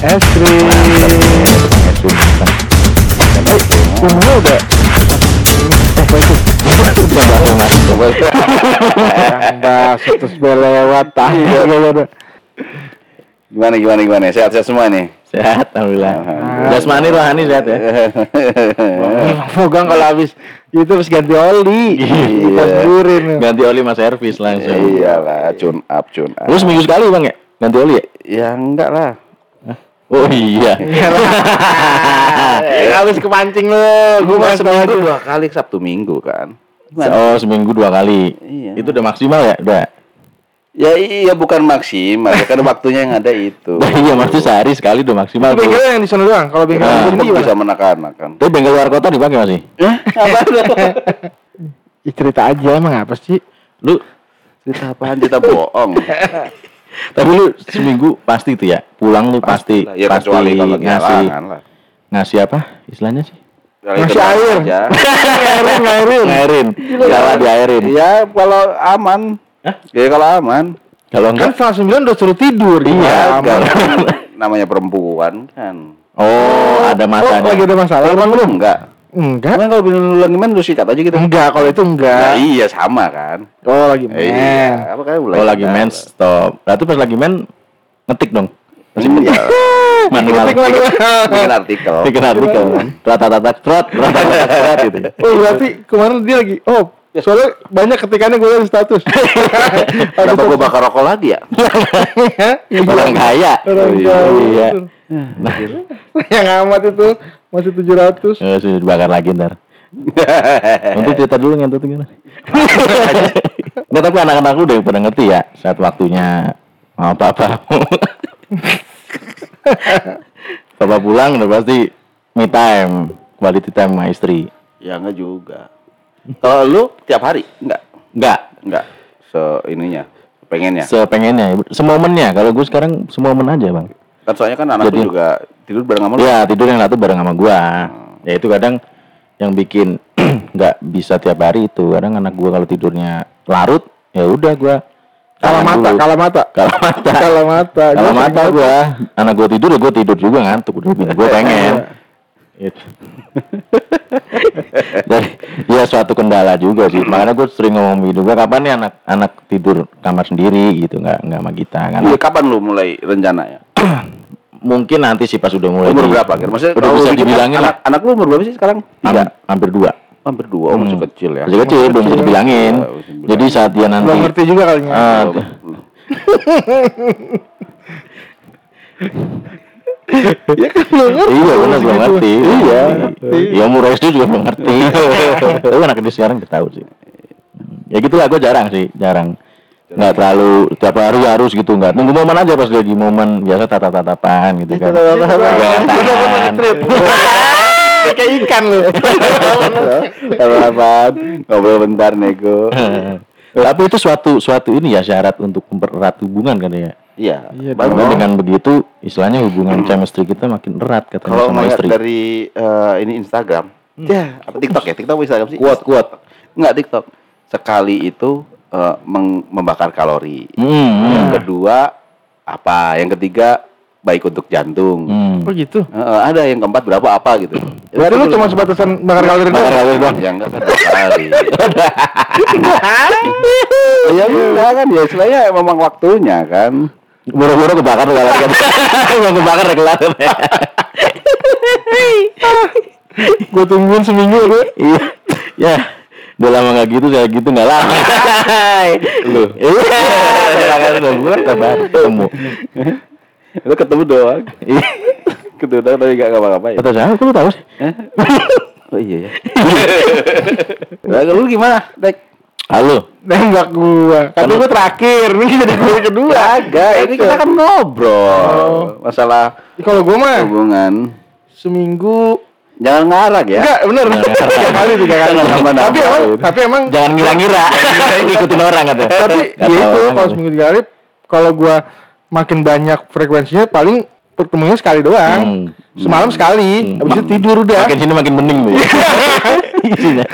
Es krim. Umurnya udah apa itu? Udah bahasa mas. Yang bahas terus lewat tahu gimana? Gimana gimana gimana? Sehat-sehat semua nih. Sehat, alhamdulillah. Jasmani rohani sehat ya. Mogang kalau habis itu terus ganti oli. Kita Iya. Ganti oli mas servis langsung. Iya lah, tune up, tune up. Lu seminggu sekali bang ya? Ganti oli ya? Ya enggak lah. Oh iya. Habis kepancing lu. Gue Gua masuk seminggu dua kali Sabtu Minggu kan. Oh seminggu dua kali. Iya. Itu udah maksimal ya? Udah. Ya iya bukan maksimal, ya kan waktunya yang ada itu. Nah, iya maksudnya sehari sekali udah maksimal tuh. Bengkelnya yang di sana doang. Kalau bengkel Nah, di bisa menekan kan. Tapi bengkel luar kota dipakai masih? Apa lu? Ih, cerita aja emang apa sih? Lu Cerita apaan? Cerita bohong. Tapi lu seminggu pasti tuh ya pulang lu pasti lah. ya pasti kecuali kalau ngasih lah. ngasih apa istilahnya sih Kalau Ngasih itu air. aja. Ngairin, ngairin. ngairin jalan diairin Ya kalau aman. Ya kalau aman. kalau Kan enggak setengah sembilan udah suruh tidur. Iya, Gimana? Kalau namanya perempuan kan. oh ada Oh, masanya lagi ada masalah. Kalau Emang lu lu? enggak. Enggak. Emang kalau bilang lu lagi main lu sikat aja gitu. Enggak, kalau itu enggak. iya sama kan. Oh, lagi Iya. main. Apa kan oh lagi main stop berarti pas lagi main ngetik dong masih Iya. manual. Bikin artikel. bikin artikel kan rata rata trot rata rata trot gitu. Oh, berarti kemarin dia lagi. Oh, soalnya banyak ketikannya gue liat di status. Kenapa gua bakar rokok lagi ya? orang kaya Orang iya kaya. Nah, Yang amat itu masih 700. eh, sudah dibakar lagi ntar Untuk cerita dulu ngentut gimana? Nggak tapi anak-anak lu udah pada ngerti ya saat waktunya mau apa-apa. Papa pulang udah pasti me time, quality time sama istri. Ya enggak juga. Kalau lu tiap hari? Enggak. Enggak, Enggak. Se ininya, pengennya. sepengennya, semomennya. Kalau gue sekarang semomen aja bang. Kan soalnya kan anakku Jadi- juga tidur bareng sama lu. Ya tidur yang satu bareng sama gua. Ya itu kadang yang bikin nggak bisa tiap hari itu. Kadang anak gua kalau tidurnya larut, ya udah gua Kalah tahan mata, kalah mata. Kalah mata. Kalah mata. Kalau Gua mata gua, anak gua tidur ya gua tidur juga ngantuk udah gua pengen. Dan ya suatu kendala juga sih. Makanya gua sering ngomong gitu gua kapan nih anak anak tidur kamar sendiri gitu nggak nggak sama kita kan. Iya, kapan lu mulai rencananya? Mungkin nanti sih pas udah mulai Umur di- berapa kira? Maksudnya udah bisa dibilangin anak, lah. anak lu umur berapa sih sekarang? Tiga. Ham- hampir dua. Hampir dua. Oh, masih Hmm. kecil ya. Masih kecil, belum bisa dibilangin. Ya, masih. Jadi saat dia nanti Belum ngerti juga kali ya. Ah, Belum. Ya kan belum ngerti. Iya benar belum Segitu. ngerti. Iya. Ya umur SD juga belum ngerti. Tapi anak dia sekarang udah tahu sih. Ya gitulah gue jarang sih, jarang. Nggak terlalu tiap hari harus gitu nggak. Tunggu momen aja pas lagi momen biasa tatap-tatapan gitu kan. Pegangan. Kayak ikan lu. Apa Ngobrol bentar nego. Tapi itu suatu suatu ini ya syarat untuk mempererat hubungan kan ya. Iya. Iya Baru Karena dengan begitu istilahnya hubungan chemistry kita makin erat katanya kalau sama melihat istri. dari eh, ini Instagram, ya apa TikTok ya? TikTok Instagram sih? Kuat kuat. Enggak TikTok. Sekali itu meng- membakar kalori. Hmm. Yang kedua apa? Yang ketiga baik untuk jantung. Hmm. Oh gitu. Eh, ada yang keempat berapa apa gitu. Berarti lu cuma sebatasan bakar kalori Bakar doang. kalori doang. Ya enggak kan kali. ya enggak kan ya istilahnya memang waktunya kan. Buru-buru kebakar kelar kan. Mau kebakar ya kelar. Gue tungguin seminggu gue. Iya. Ya. Udah lama gak gitu, kayak gitu gak lama. Lu. Iya. Gue kabar ketemu. Lu ketemu doang. Iya. ketemu doang tapi enggak ngapa-ngapain. Kata saya, kok lu tahu sih? Oh iya ya. Lah lu gimana, Dek? Halo. Nembak gua. Kan gua terakhir. Ini jadi gua kedua. Agak, ini kita kan ngobrol masalah Kalau gua mah hubungan. seminggu Jangan ngarang ya. enggak bener tiga kali tiga kali Jangan tapi emang tapi emang Jangan ngira-ngira. Ngikutin orang kata. tapi ya itu kalau gitu. seminggu tiga kali kalau gua makin banyak frekuensinya paling pertemuannya sekali doang Hmm. semalam sekali Hmm. habis itu tidur udah Makin sini makin bening tuh. ya. Isinya.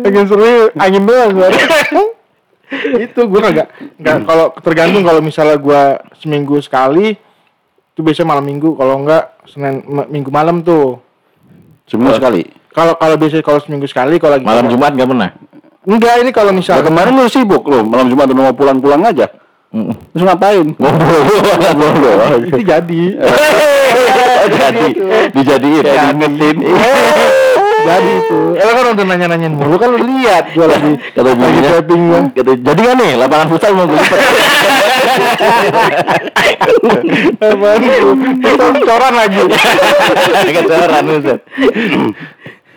makin seru angin doang itu gua kagak nggak kalau tergantung kalau misalnya gua seminggu sekali Itu biasanya malam minggu, kalau enggak Senin minggu malam tuh. Seminggu sekali. Kalau kalau biasanya kalau seminggu sekali kalau lagi Malam Jumat nggak pernah. Enggak, ini kalau Nah, misal kemarin lu sibuk lu, malam Jumat udah mau pulang-pulang aja. Mm. Terus ngapain? Ngobrol doang. itu jadi. Jadi dijadiin. Ngetin. jadi itu. Eh kan udah nanya-nanyain mulu kan lu lihat gua lagi Kata lagi chatting gua. kata, jadi kan nih lapangan futsal mau gue lipat. Itu? Itu coran lagi. Kecoran Ustaz.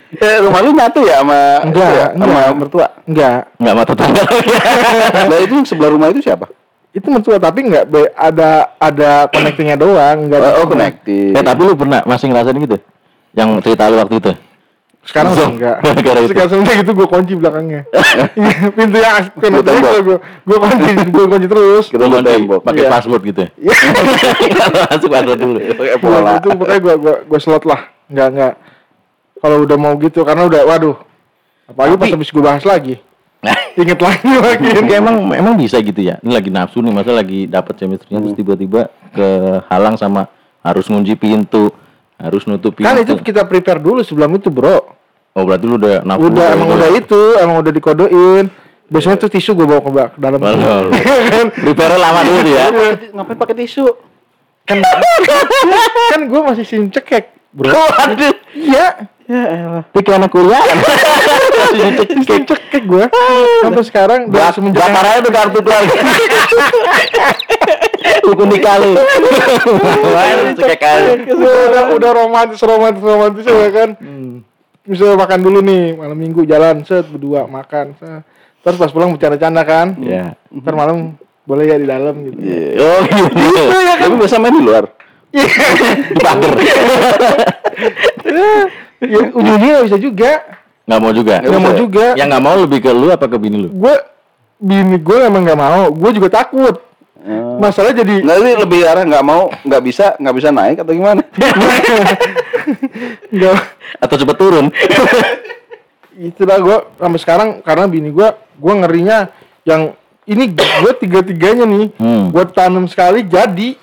Eh, rumah lu nyatu ya sama Enggak, itu ya, sama enggak. mertua. Enggak. Nggak mau tetangga. Nah, itu yang sebelah rumah itu siapa? Itu mentua tapi enggak be- ada ada connectingnya doang, enggak ada. Oh, connected. Eh tapi lu pernah masih ngerasain gitu? Yang cerita lu waktu itu? Sekarang udah enggak. Itu. Sekarang itu gua kunci belakangnya. Iya, Pintu yang connecting tembok. gua gua kunci, gua kunci terus. Kita kunci, tembok. Pakai Iya. password gitu. ya? Iya. Masuk password dulu. Pola. itu pokoknya gua gua gua slot lah. Enggak enggak. Kalau udah mau gitu karena udah waduh. Apalagi pas habis gua bahas lagi. Nah, Ingat lagi makin. Emang emang bisa gitu ya. Ini lagi nafsu nih, masa lagi dapat chemistry-nya terus tiba-tiba kehalang sama harus ngunci pintu, harus nutup pintu. Kan itu kita prepare dulu sebelum itu, Bro. Oh, berarti lu udah nafsu. Udah emang gitu. udah itu, emang udah dikodoin. Biasanya tuh tisu gue bawa ke, ba- ke dalam. Waduh. Prepare lama dulu ya. Ngapain pakai tisu? kan kan gue masih sim cekek, bro. Waduh. Iya, Ya. Pikir anak kuliah. sim cekek gue. Sampai sekarang udah Bak semenjak bakarnya tuh kartu keluarga. Hukum dikali. Cekek aja. udah udah romantis romantis romantis ya kan. Misalnya makan dulu nih malam minggu jalan set berdua makan. set. Terus pas pulang bercanda-canda kan. Ya. Ntar malam boleh ya di dalam gitu. Oh gitu. Tapi biasa main di luar. Di pagar. Ya, ujung-ujungnya nggak bisa juga. Nggak mau juga. Nggak mau juga. Yang nggak mau lebih ke lu apa ke bini lu? Gue bini gue emang nggak mau. Gue juga takut. Masalah jadi Nah, ini lebih arah nggak mau, nggak bisa, nggak bisa naik atau gimana? nggak Atau cepet turun? itulah gue sampai sekarang karena bini gue gue ngerinya yang ini gue tiga tiganya nih Hmm. gue tanam sekali jadi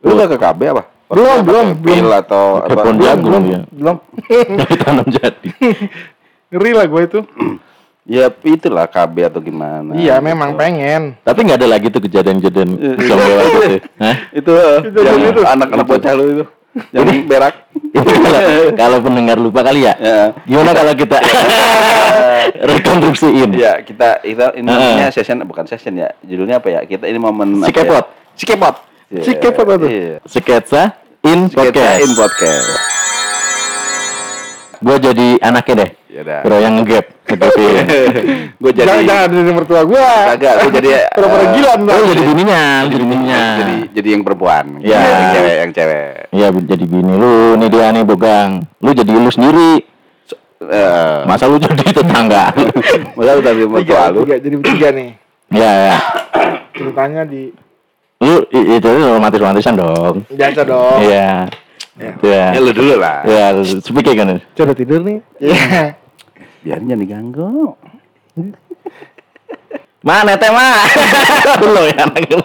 Lu udah ke KB apa? Belum, belum, Pil belum. atau apa? pohon belum jagung belum dia. belum Dari tanam jadi. ngeri lah gue itu Ya itulah KB atau gimana. iya memang pengen Tapi nggak ada lagi tuh kejadian-kejadian jomblo gitu. Hah? Itu eh, Itu, yang itu. anak-anak bocah lu itu. Yang berak. Itu kalau, kalau pendengar lupa kali ya. Ya. Gimana kalau kita rekonstruksiin? Ya, kita kita ini namanya session bukan session ya. Judulnya apa ya? Kita ini momen apa ya? Sikepot. Sikepot. Sikepot apa tuh? Iya. Sketsa in Sketsa podcast. in podcast. Gue jadi anaknya deh. Ya. Bro yang ngegap Gue jadi jangan jangan dari mertua gue Kagak, lu jadi pura-pura eh, gila ntar. jadi bininya, jadi bininya. jadi jadi yang perempuan. Ya. Yang cewek, yang cewek. Iya, jadi bini lu nih dia nih bogang. Lu jadi lu sendiri. Eh, Masa lu jadi tetangga? masa lu dari mertua lu? tiga, jadi bertiga nih ya, ya. ceritanya di Lu itu romantis-romantisan dong. biasa dong Iya. Ya. Iya. Ya lu dulu lah. Ya, speaking kan. coba tidur nih iya Biar jangan diganggu. Mana teh mah? Lu ya anak lu.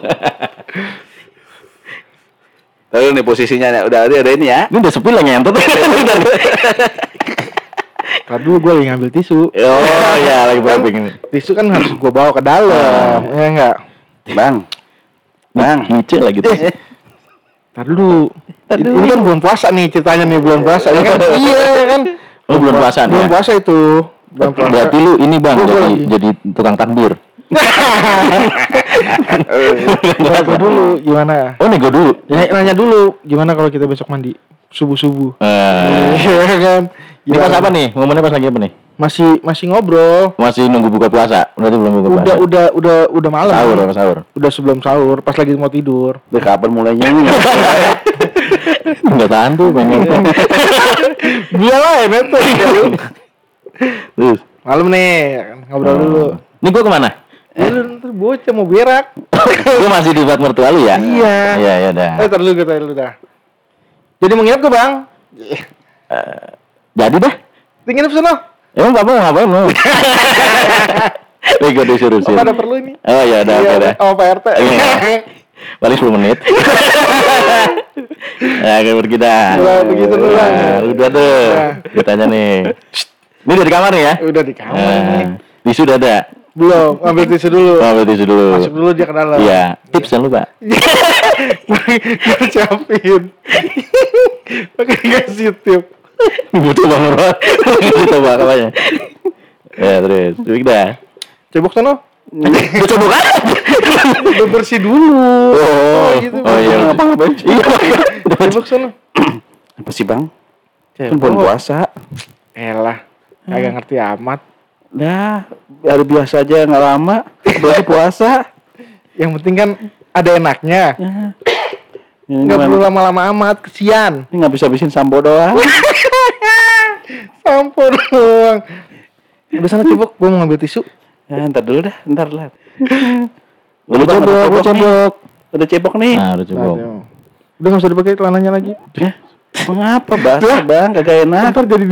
Lalu nih posisinya nih, udah ada ada ini ya. Ini udah sepi lah ngentot. Ntar dulu gue lagi ngambil tisu oh iya lagi pumping ini. tisu kan harus gue bawa ke dalam ya enggak Bang. Bang. Nyicil lagi tuh. Ntar dulu. Ini kan belum puasa nih ceritanya nih belum puasa ya kan? iya ya kan. Oh, belum puasa nih Belum ya? puasa itu. Belum puasa. Berarti lu ini bang Gua jadi jadi tukang takbir. Ntar dulu gimana? Oh nego dulu. Ya, nanya dulu gimana kalau kita besok mandi subuh subuh. Eh, Iya kan. Ini pas apa nih? Momennya pas lagi apa nih? Masih masih ngobrol. Masih nunggu buka puasa. Berarti belum buka puasa. Udah udah udah udah malam. sahur apa sahur? Udah sebelum sahur, pas lagi mau tidur. Udah kapan mulainya ini? Enggak tahan tuh pengen. Dia lah ya. Terus. Malam nih, ya kan, ngobrol dulu. Ini gua ke mana? Eh, lu ntar bocah mau berak. gua masih di buat mertua lu ya? Iya. Iya, iya dah. Eh, tar dulu kita dulu dah. Jadi mau nginep ke bang? Jadi dah. Di nginep sana. Emang bapak mau ngapain mau? Bego disuruh Oh, ada perlu ini. Oh udah, Iya, oke dah. Oh, Pak RT. Iya. Paling 10 menit. Ya, kayak kita. Udah, begitu dulu. Nah, udah tuh. Udah. Ditanya nih. Ini dari kamar nih ya? Udah di kamar Nah, nih. tisu udah ada. Belum, ambil tisu dulu. Oh, ambil tisu dulu. Masuk dulu dia ke dalam. Iya, tips jangan lupa. Pakai kasih tip. Butuh bang Nurul. Coba kapannya. Ya terus, Coba kita. Cebok sana. Butuh bukan? Udah bersih dulu. Oh, gitu. oh iya. Apa ngapain? Iya. Cebok sana. Apa sih bang? Kan bulan puasa. Elah, kagak ngerti amat. Nah, hari biasa aja nggak lama. Berarti puasa. Yang penting kan ada enaknya. Ini Nggak perlu lama-lama amat, kesian. Ini nggak bisa habisin sampo doang. Sampur doang. Udah sana cebok, gua mau ngambil tisu. Ya, ntar dulu dah, ntar lah. Udah cebok, ada udah nih. cebok. Udah cebok nih. Nah, udah cebok. Udah nggak usah dipakai celananya lagi. Ya, mengapa basah bang? Kagak enak. Ntar jadi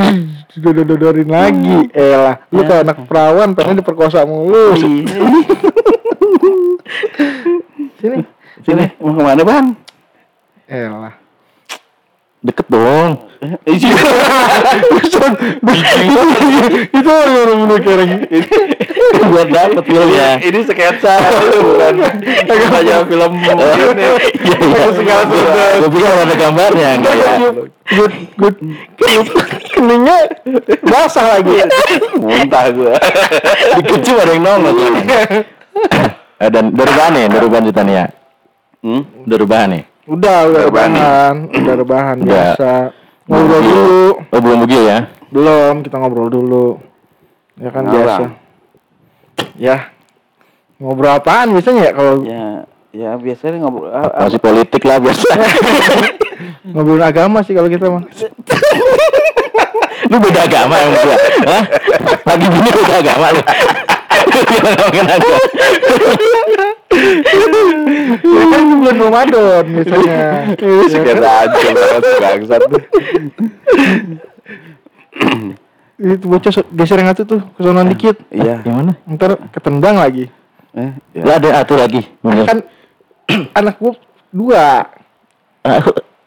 didodorin lagi. Elah, lu Ya. kayak anak perawan pengen diperkosa mulu. Iya. Sini. Sini, mau ke mana bang? Elah. Deket dong. Isi. Itu orang bener kereng. Buat dapet filmnya. Ini sketsa, bukan aja film ini. Iya, segala sesuatu. Gue pikir ada gambarnya enggak ya. Good, good. Keningnya basah lagi. Muntah gua. Dikecil ada yang nongol. Eh, dan dari bahan nih, dari bahan Titania. Hmm? Dari bahan nih. Udah, udah Udah rebahan udah rebahan Udah. biasa. Ngobrol dulu. Oh belum begitu ya? Belum, kita ngobrol dulu. Ya kan Ngobrol. biasa. Ya. Ngobrol apaan biasanya ya kalau Ya, ya biasanya ngobrol. ah, ah, Masih politik lah biasa. ngobrol agama sih kalau kita mah. lu beda agama yang gua. Hah? Lagi gini beda agama lu. Ngomongin aja. Ya kan bulan Ramadan biasanya. Sketsa aja banget bangsat. Itu bocah geser yang satu tuh ke sono dikit. Iya. Yang mana? Ntar ketendang lagi. Eh, ya. Lah ada atuh lagi. Bener. Kan anak gua dua. Ah,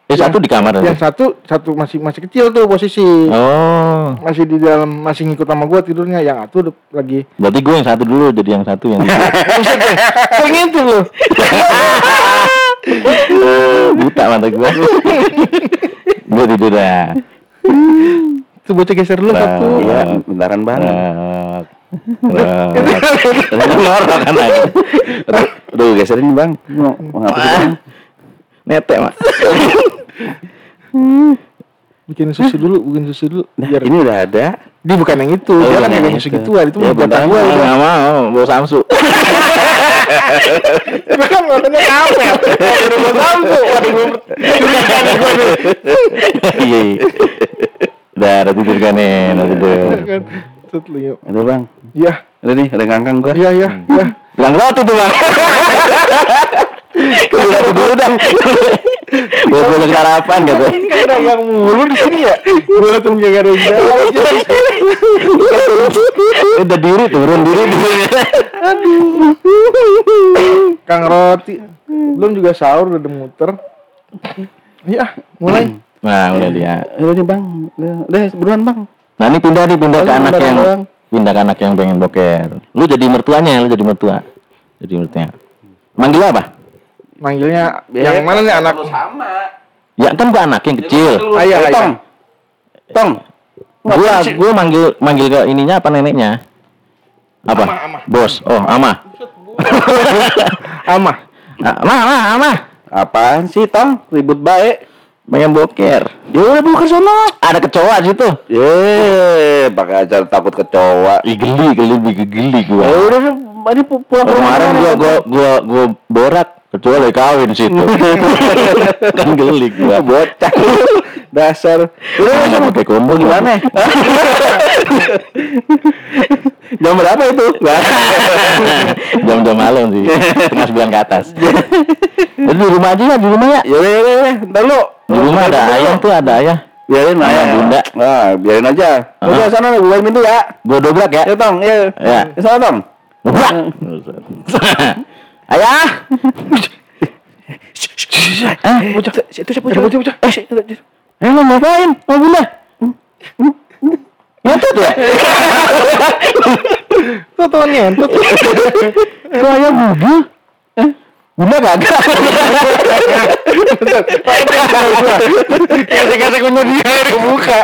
Eh satu di kamar Yang satu satu masih masih kecil tuh posisi. Oh. Masih di dalam masih ngikut sama gua tidurnya. Yang satu lagi. Berarti gue yang satu dulu jadi yang satu yang Pengen tuh lu. mata gue. gue tidur dah. Tuh bocah geser dulu satu. Iya, bentaran bang. Rak. Rak. Ngorok kan lagi. Udah geserin bang. Mau mau ngapa sih bang? Netek mak. Bikin susu dulu, bikin susu dulu. Nah, Biar ini udah ada. dia bukan yang itu, Oh, dia kan bukan yang yang susu itu. gituan itu Ya mau bentar gua. gue nggak mau, bawa Samsu. Itu kan katanya kafe. Udah mau samsu. Waduh, gua Iya. iya. Udah, udah tidur kan nih, udah tidur. kan. Yuk. Ada bang. Iya, Udah nih, udah ngangkang gua. iya, iya, iya. Bilang roti tuh bang. Udah tidur dah. Gue sarapan gitu. Kan ada yang mulu di sini ya. Gua tuh gak ada yang. Udah diri turun diri Kang Roti. Belum juga sahur udah muter. Iya, mulai. Nah, udah dia. Udah nih bang. Udah, buruan bang. Nah, ini pindah nih pindah ke anak yang pindah ke anak yang pengen boker. Lu jadi mertuanya, lu jadi mertua. Jadi mertuanya. Manggil apa? Manggilnya yang mana nih anak? Ya kan gua anak yang kecil. Ayah, Eh, Tong. ayah. Tong. Gua gua manggil manggil ke ininya apa neneknya? Apa? Ama, ama. Bos. Oh, ama. Ama. Ah, Ama, ama, ama. Apaan sih Tong? Ribut baik. Pengen boker. Ya udah buka sono. Ada kecoa di situ. Ye, pakai acara takut kecoa. Ih, geli, geli, geli, geli gua. Ya udah, ini pu- pulang Kemarin gua gua gua gua borak kecoa lagi kawin di situ. kan geli gua. bocah. Dasar. Udah, nggak pakai kondom Gimana? Jam berapa itu? Jam-jam malam sih. Setengah sembilan ke atas. Jadi di rumah aja ya, di rumah ya. Ya ya ya udah. Ntar lu. Di rumah ada ayam tuh, ada ayam. Biarin Sama ayah. bunda. Nah, biarin aja. Ah. Udah sana nih, bukain pintu ya. Gua dobrak ya. Ya Tong, ya. Ya. Ya sana Tong. Dobrak. Ayah. Ah, bocah. Itu siapa Ada bocah, bocah. eh lu ngapain? Mau bunda? Ngetut ya? Tuh tuh ngentot. Kok ayam bunda? Eh? Bunda kagak. Kasih-kasih kunyah dia ke muka.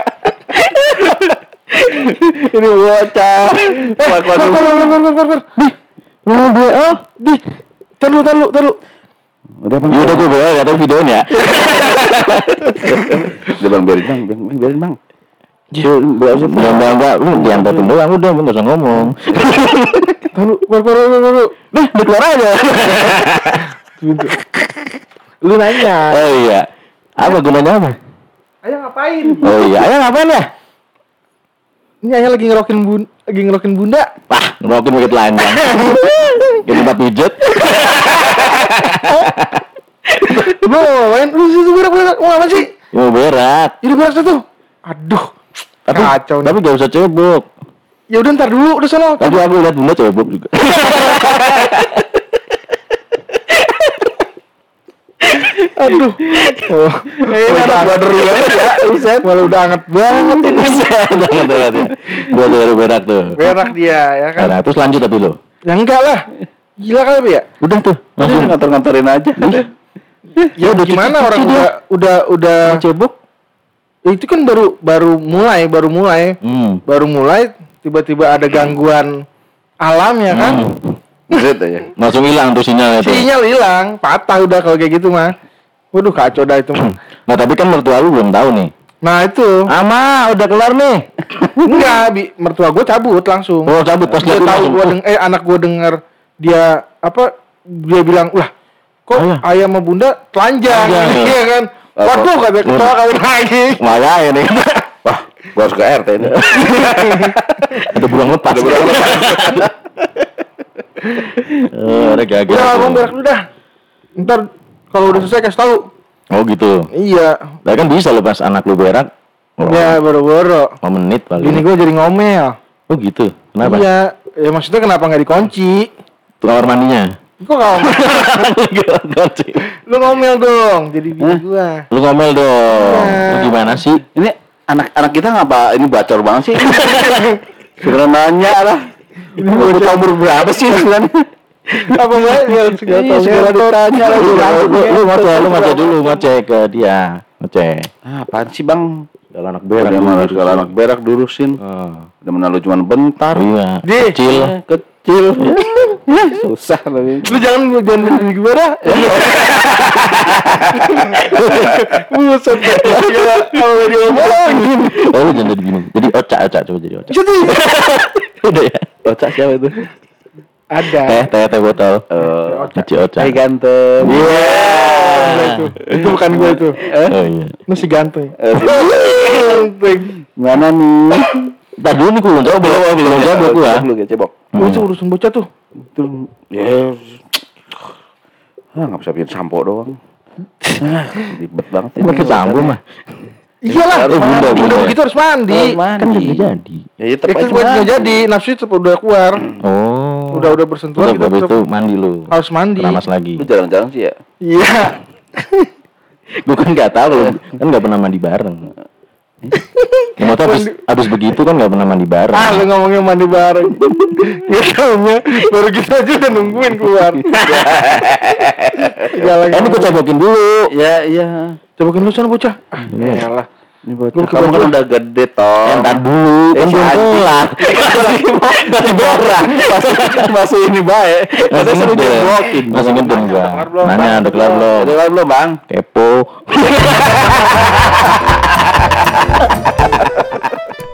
Ini bocah. Eh, Far, Far, Far. Di, Mau oh. di. Taruh, taruh, taruh. Udah bang. Udah gue bawa ya, tapi videonya. Udah bang biarin bang, bang, bang, biarin bang. Enggak, enggak, enggak, enggak, lu diangkatin doang udah, lu enggak usah ngomong. Far, Far, Far, Far. Nih, dikeluar aja. Lu nanya. Oh iya. Apa gunanya apa? Ayah ngapain? Oh iya, ayah ngapain ya? Ini ayah lagi ngerokin bun, lagi ngerokin bunda. Ngerokin begitu telanjang. Kayak tempat pijet. Lu ngapain? Lu situ berak berak. Mau apa sih? Mau berak. Ini berak tuh. Aduh. Tapi, Kacau tapi gak usah cebok. Ya udah ntar dulu, udah sono. Tadi aku lihat bunda cebok juga. Aduh. Oh. Eh, anak gua deru banget ya. Buset, malah udah anget banget ini. Jangan telat ya. Gua baru berak tuh. Berak dia, ya kan? Nah, terus lanjut tapi lo. Ya enggak lah. Gila kali ya? Udah tuh, Udah langsung ngantor-ngantorin aja. Ya udah gimana orang udah udah udah cebok. Ya, itu kan baru baru mulai, baru mulai. Hmm. Baru mulai tiba-tiba ada gangguan alam ya kan? Hmm. Buset aja. Langsung hilang tuh sinyalnya tuh. Sinyal hilang, patah udah kalau kayak gitu mah. Waduh kacau dah itu. Nah, tapi kan mertua lu belum tahu nih. Nah itu Ama, udah kelar nih. enggak, bi, mertua gue cabut langsung. Oh, cabut pas dia tahu gua deng eh anak gue denger dia apa dia bilang lah kok Ayah. ayah sama bunda telanjang Telanjang, ya. iya kan waduh kata ketawa kawin lagi Makanya nih. Wah, gua harus ke RT ini. Ada burung lepas. Ada burung lepas. Oh, ada gagal. udah abang berak dulu dah ntar kalau udah selesai kasih tahu Oh gitu. iya Lah kan bisa lepas anak lu berak. Oh, ya boro-boro 5 menit paling. ini gue jadi ngomel Oh gitu. Kenapa? iya ya maksudnya kenapa nggak dikunci Tuh kamar mandinya. kok ngomel lu ngomel dong jadi bini gua Lu ngomel dong. Iya. Lu gimana sih? Ini anak-anak kita ngapa ini bacor banget sih? Segera nanya lah. Ini umur berapa sih sebenarnya? apa ya segala Iya, tahu ditanya lagi. Lu, ngoceh, lu ngoceh dulu, ngoceh ke dia. Ngoceh. Ah, apaan sih bang? Kalau anak berak. mana segala anak berak durusin. Oh. Udah mana lu cuma bentar. Iya. Kecil. Eh, Kecil. Susah lagi. lu jangan lu jangan begini gimana buset kalau dia ngomong Oh, jangan jadi gini. Jadi ocak, ocak. Coba jadi ocak. jadi Udah ya. Bocah siapa itu? Ada Teh, teh, teh botol. Oh, Kecil ocak. Hai ganteng. Iya. itu itu bukan gue itu Oh iya. lu si ganteng Eh, ganteng Mana nih? Tadi dulu nih gue belum coba, belum coba gua. Lu ya cebok. oh, itu urusan bocah tuh Itu ya. Ah, nggak bisa bikin sampo doang. Ah, ribet banget ini. Pakai sampo mah. iyalah Oh, bunda, udah bunda. begitu harus mandi Harus mandi. Kan udah jadi. Ya, ya ya kan gue mandi. jadi nafsu itu udah keluar Oh. Udah udah bersentuhan Tetap kita itu mandi lu. harus mandi Keramas lagi. Lu jarang-jarang sih ya. iya Gue kan nggak tahu, kan nggak pernah mandi bareng. Ya, maksudnya abis, abis begitu kan nggak pernah mandi bareng. ah lu ngomongnya mandi bareng ya taunya baru gitu aja udah nungguin keluar jalan Eh, ini gue cobokin dulu. Ya, iya. cobain lu sana bocah ah Iya. elah ini bocah. Kamu kan udah gede toh. Entar dulu, eh, kan belum pulang. Masih borang, masih ini baik. Masih seru jenggokin. Masih gendeng gua. Nanya udah kelar belum? Udah kelar belum bang? Kepo.